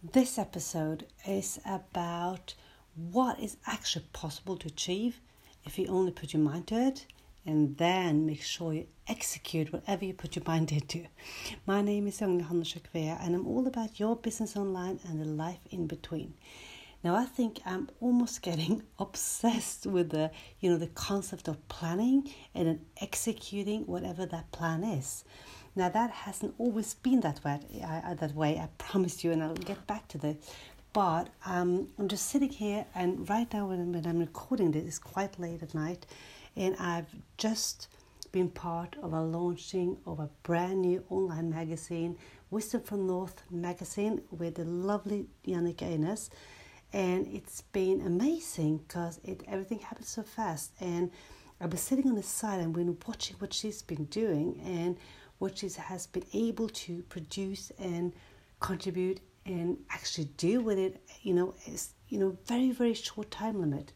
This episode is about what is actually possible to achieve if you only put your mind to it and then make sure you execute whatever you put your mind into. My name is Young Hanshakvea and I'm all about your business online and the life in between. Now I think I'm almost getting obsessed with the you know the concept of planning and then executing whatever that plan is. Now that hasn't always been that way. I, that way, I promise you, and I'll get back to this. But um, I'm just sitting here, and right now when, when I'm recording this, it's quite late at night, and I've just been part of a launching of a brand new online magazine, Wisdom from North magazine, with the lovely Yannick Eines. And it's been amazing because it everything happened so fast. And I've been sitting on the side and been watching what she's been doing and what she has been able to produce and contribute and actually deal with it, you know, is you know very very short time limit.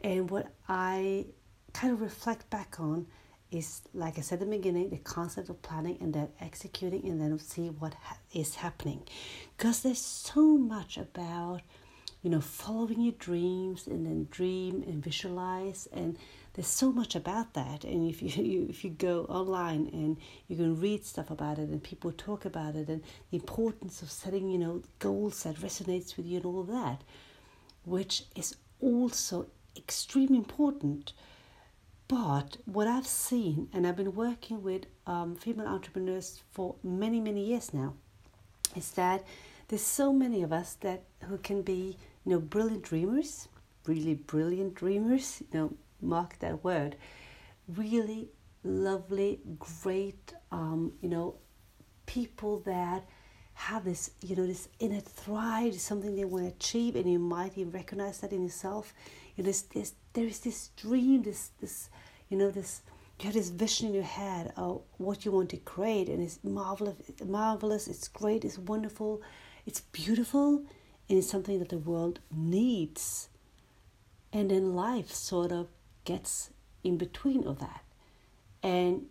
And what I kind of reflect back on is, like I said at the beginning, the concept of planning and then executing and then see what ha- is happening, because there's so much about you know following your dreams and then dream and visualize and there's so much about that. And if you, you if you go online and you can read stuff about it and people talk about it and the importance of setting you know goals that resonates with you and all that which is also extremely important. But what i've seen and i've been working with um, female entrepreneurs for many many years now is that there's so many of us that who can be you know brilliant dreamers really brilliant dreamers you know mark that word, really lovely, great, um, you know, people that have this, you know, this inner thrive, something they want to achieve, and you might even recognize that in yourself. You know, this, this, there is this dream, this, this, you know, this, you have this vision in your head of what you want to create, and it's marvelous, marvelous, it's great, it's wonderful, it's beautiful, and it's something that the world needs. And then life sort of gets in between of that. And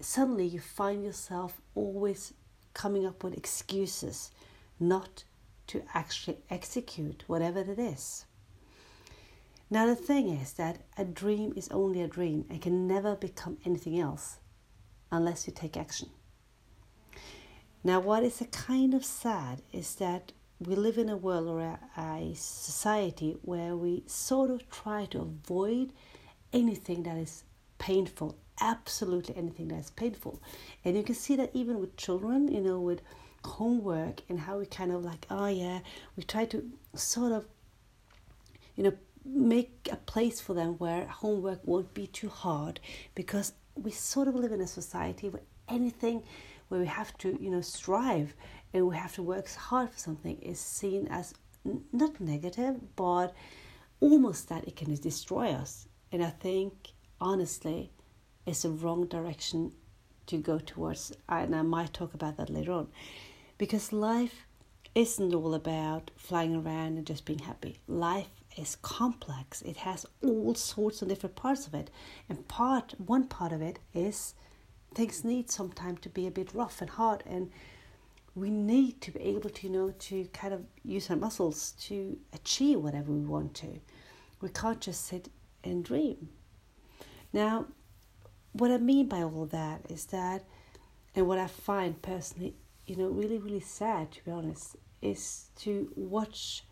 suddenly you find yourself always coming up with excuses not to actually execute whatever it is. Now, the thing is that a dream is only a dream and can never become anything else unless you take action. Now, what is a kind of sad is that we live in a world or a, a society where we sort of try to avoid anything that is painful, absolutely anything that is painful. And you can see that even with children, you know, with homework and how we kind of like, oh yeah, we try to sort of, you know, make a place for them where homework won't be too hard because we sort of live in a society where anything where we have to, you know, strive and we have to work hard for something is seen as not negative, but almost that it can destroy us. And I think, honestly, it's a wrong direction to go towards. And I might talk about that later on. Because life isn't all about flying around and just being happy. Life is complex. It has all sorts of different parts of it. And part one part of it is things need sometimes to be a bit rough and hard and we need to be able to you know to kind of use our muscles to achieve whatever we want to. We can't just sit and dream. Now, what I mean by all that is that, and what I find personally, you know, really, really sad to be honest, is to watch,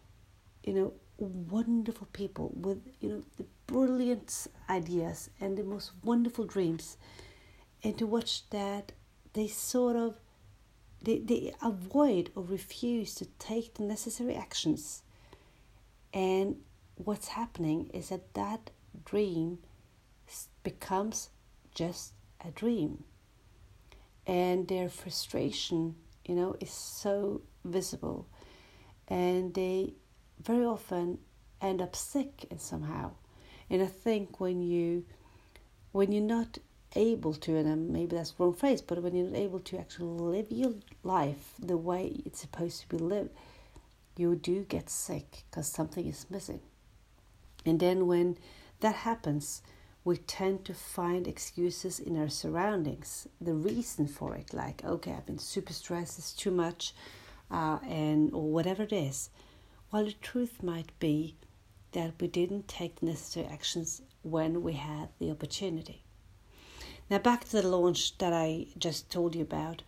you know, wonderful people with, you know, the brilliant ideas and the most wonderful dreams, and to watch that they sort of they, they avoid or refuse to take the necessary actions and what's happening is that that dream becomes just a dream. And their frustration, you know, is so visible. And they very often end up sick and somehow. And I think when you when you're not able to, and um, maybe that's wrong phrase, but when you're not able to actually live your life the way it's supposed to be lived, you do get sick because something is missing. And then when that happens, we tend to find excuses in our surroundings, the reason for it, like, okay, I've been super stressed, it's too much, uh, and or whatever it is. While the truth might be that we didn't take the necessary actions when we had the opportunity. Now back to the launch that I just told you about,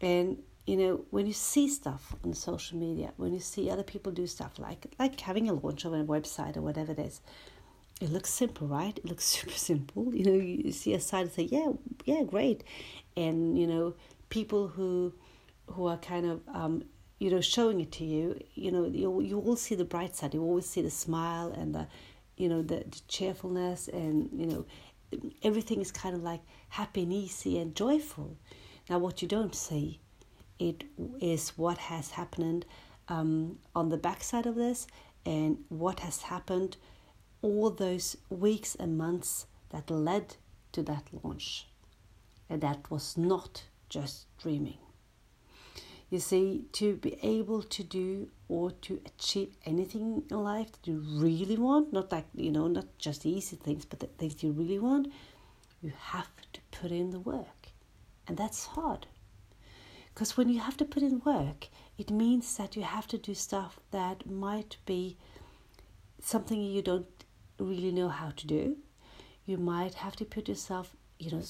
and you know when you see stuff on social media, when you see other people do stuff like like having a launch of a website or whatever it is, it looks simple, right? It looks super simple. You know, you see a site and say, yeah, yeah, great, and you know people who who are kind of um, you know showing it to you you know you you will see the bright side you always see the smile and the you know the, the cheerfulness and you know everything is kind of like happy and easy and joyful now what you don't see it is what has happened um, on the backside of this and what has happened all those weeks and months that led to that launch and that was not just dreaming you see, to be able to do or to achieve anything in life that you really want, not like, you know, not just easy things, but the things you really want, you have to put in the work. And that's hard. Because when you have to put in work, it means that you have to do stuff that might be something you don't really know how to do. You might have to put yourself, you know,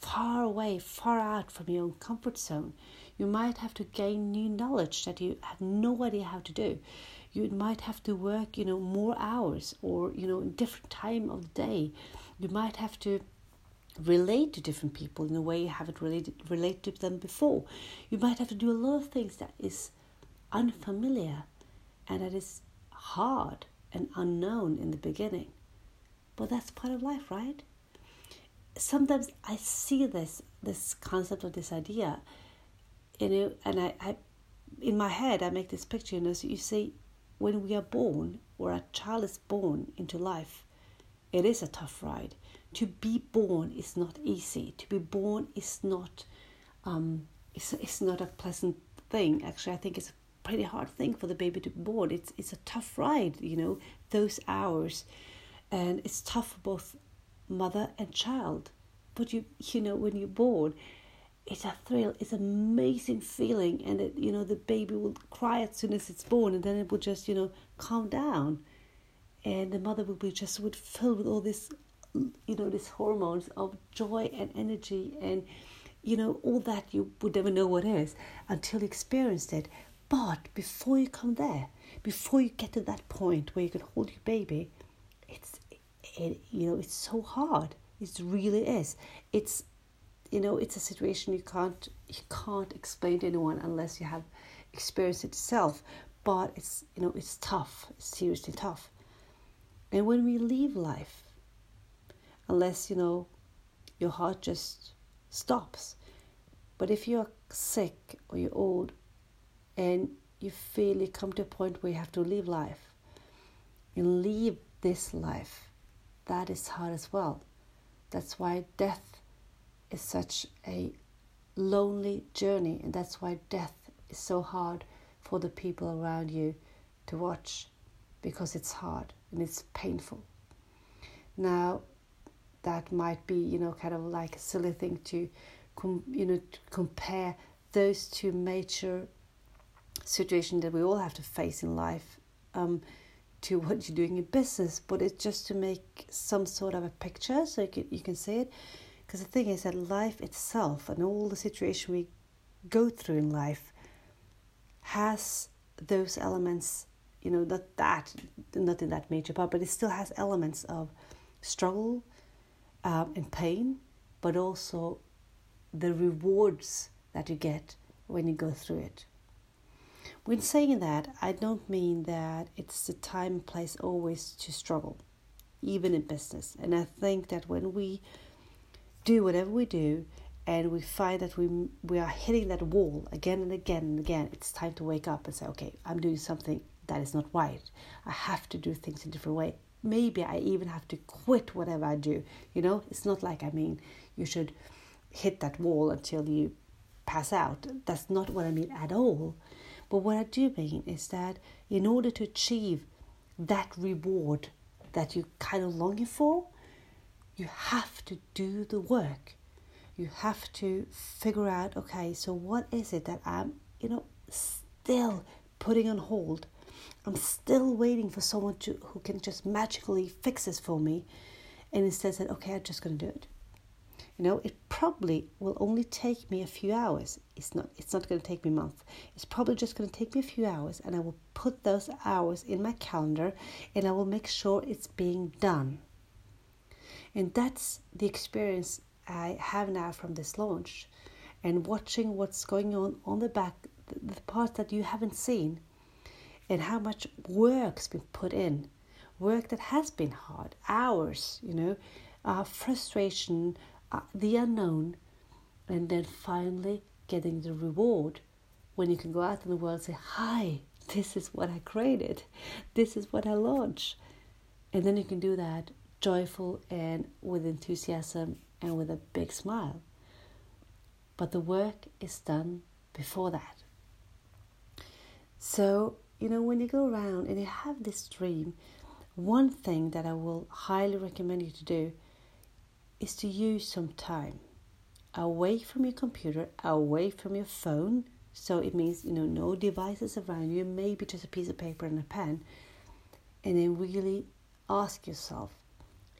far away, far out from your own comfort zone you might have to gain new knowledge that you have no idea how to do. You might have to work, you know, more hours or, you know, different time of the day. You might have to relate to different people in a way you haven't related related to them before. You might have to do a lot of things that is unfamiliar and that is hard and unknown in the beginning. But that's part of life, right? Sometimes I see this this concept of this idea you know, and I, I, in my head, I make this picture, you know, so you see, when we are born or a child is born into life, it is a tough ride. To be born is not easy. To be born is not, um, it's, it's not a pleasant thing. Actually, I think it's a pretty hard thing for the baby to be born. It's, it's a tough ride, you know, those hours. And it's tough for both mother and child. But you, you know, when you're born, it's a thrill it's an amazing feeling and it you know the baby will cry as soon as it's born and then it will just you know calm down and the mother will be just would filled with all this you know these hormones of joy and energy and you know all that you would never know what is until you experienced it but before you come there before you get to that point where you can hold your baby it's it, you know it's so hard. It really is. It's you know it's a situation you can't you can't explain to anyone unless you have experienced it yourself. But it's you know it's tough. It's seriously tough. And when we leave life unless you know your heart just stops. But if you're sick or you're old and you feel you come to a point where you have to leave life and leave this life that is hard as well that's why death is such a lonely journey, and that's why death is so hard for the people around you to watch because it's hard and it's painful. Now, that might be, you know, kind of like a silly thing to, com- you know, to compare those two major situations that we all have to face in life um, to what you're doing in business. But it's just to make some sort of a picture so you can, you can see it. Because the thing is that life itself and all the situation we go through in life has those elements, you know, not that, not in that major part, but it still has elements of struggle um, and pain, but also the rewards that you get when you go through it. When saying that, I don't mean that it's the time and place always to struggle, even in business. And I think that when we do whatever we do and we find that we we are hitting that wall again and again and again it's time to wake up and say okay i'm doing something that is not right. I have to do things a different way. Maybe i even have to quit whatever i do. You know it's not like i mean you should hit that wall until you pass out. That's not what i mean at all but what i do mean is that in order to achieve that reward that you kind of longing for you have to do the work. You have to figure out, okay, so what is it that I'm, you know, still putting on hold. I'm still waiting for someone to who can just magically fix this for me. And instead said, okay, I'm just gonna do it. You know, it probably will only take me a few hours. It's not it's not gonna take me a month. It's probably just gonna take me a few hours and I will put those hours in my calendar and I will make sure it's being done. And that's the experience I have now from this launch and watching what's going on on the back, the part that you haven't seen, and how much work's been put in. Work that has been hard, hours, you know, uh, frustration, Uh, the unknown, and then finally getting the reward when you can go out in the world and say, Hi, this is what I created, this is what I launched. And then you can do that joyful and with enthusiasm and with a big smile. But the work is done before that. So, you know, when you go around and you have this dream, one thing that I will highly recommend you to do is to use some time away from your computer, away from your phone. So it means, you know, no devices around you, maybe just a piece of paper and a pen. And then really ask yourself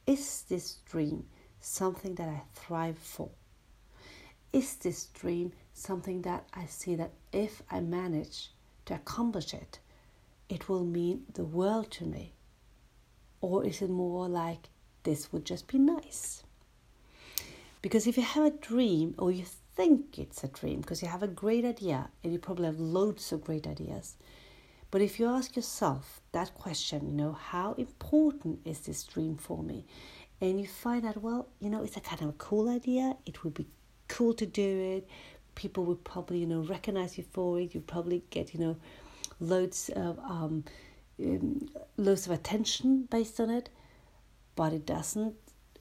is this dream something that I thrive for? Is this dream something that I see that if I manage to accomplish it, it will mean the world to me? Or is it more like this would just be nice? Because if you have a dream or you think it's a dream, because you have a great idea and you probably have loads of great ideas, but if you ask yourself that question, you know, how important is this dream for me? and you find out, well, you know, it's a kind of a cool idea. It would be cool to do it. People would probably, you know, recognize you for it. You probably get, you know, loads of um, um, loads of attention based on it, but it doesn't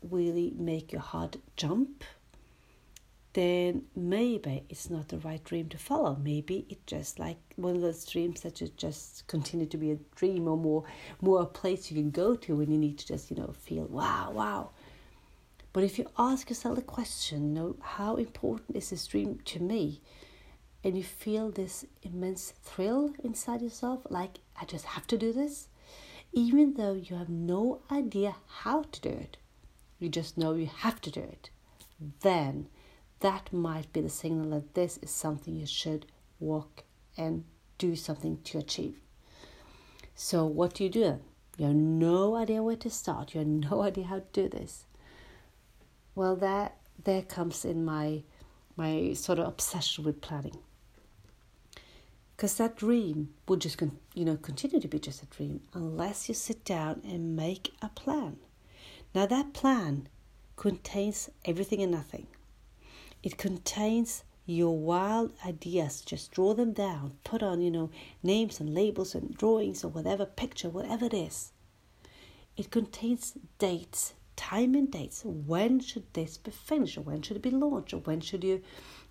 really make your heart jump then maybe it's not the right dream to follow. Maybe it's just like one of those dreams that just just continue to be a dream or more more a place you can go to when you need to just, you know, feel wow, wow. But if you ask yourself the question, you know, how important is this dream to me? And you feel this immense thrill inside yourself, like I just have to do this, even though you have no idea how to do it, you just know you have to do it, then that might be the signal that this is something you should work and do something to achieve. So, what do you do? You have no idea where to start. You have no idea how to do this. Well, that there comes in my my sort of obsession with planning. Because that dream would just you know continue to be just a dream unless you sit down and make a plan. Now that plan contains everything and nothing. It contains your wild ideas. Just draw them down. Put on, you know, names and labels and drawings or whatever picture, whatever it is. It contains dates, time and dates. When should this be finished? Or when should it be launched? Or when should you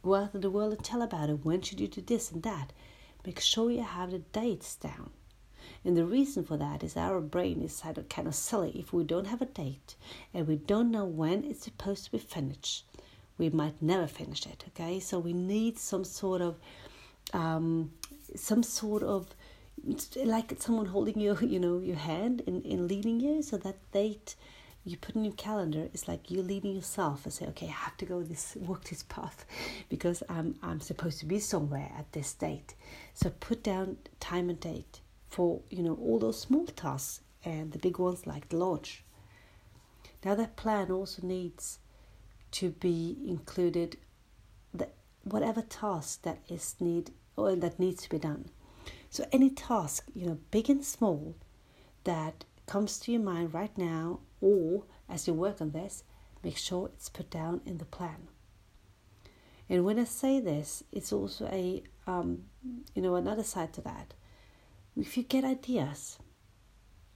go out in the world and tell about it? When should you do this and that? Make sure you have the dates down. And the reason for that is our brain is kind of silly if we don't have a date and we don't know when it's supposed to be finished we might never finish it. Okay, so we need some sort of, um, some sort of, like someone holding you, you know, your hand and, and leading you. So that date you put in your calendar is like you leading yourself and say, okay, I have to go this walk this path because I'm I'm supposed to be somewhere at this date. So put down time and date for you know all those small tasks and the big ones like the launch. Now that plan also needs to be included the, whatever task that is need or that needs to be done. So any task, you know, big and small, that comes to your mind right now, or as you work on this, make sure it's put down in the plan. And when I say this, it's also a um, you know another side to that. If you get ideas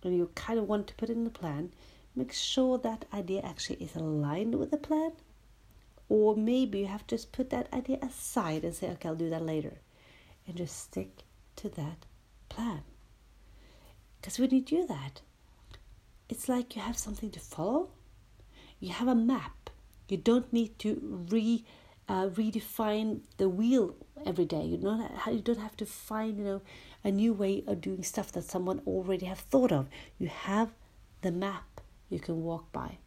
and you kind of want to put in the plan, make sure that idea actually is aligned with the plan or maybe you have to just put that idea aside and say, okay, I'll do that later. And just stick to that plan. Because when you do that, it's like you have something to follow. You have a map. You don't need to re uh, redefine the wheel every day. You not you don't have to find you know a new way of doing stuff that someone already have thought of. You have the map you can walk by,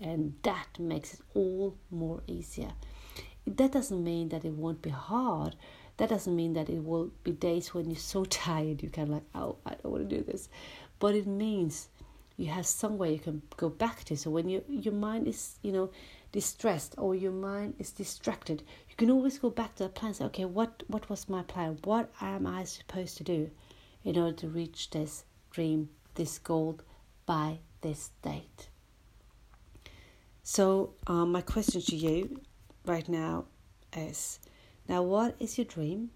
and that makes it all more easier. That doesn't mean that it won't be hard. That doesn't mean that it will be days when you're so tired you kind of like, oh, I don't want to do this. But it means you have somewhere you can go back to. So when you, your mind is, you know, distressed or your mind is distracted, you can always go back to the plan say, okay, what, what was my plan? What am I supposed to do in order to reach this dream, this goal by this date? So, um, my question to you right now is now, what is your dream?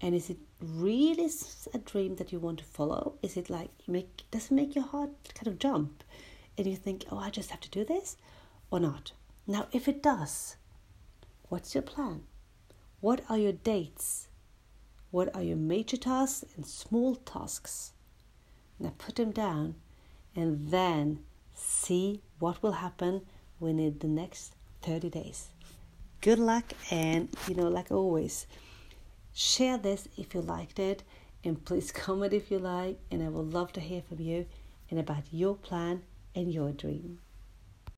And is it really a dream that you want to follow? Is it like make does it make your heart kind of jump, and you think, oh, I just have to do this, or not? Now, if it does, what's your plan? What are your dates? What are your major tasks and small tasks? Now put them down, and then see what will happen within the next thirty days good luck and you know like always share this if you liked it and please comment if you like and i would love to hear from you and about your plan and your dream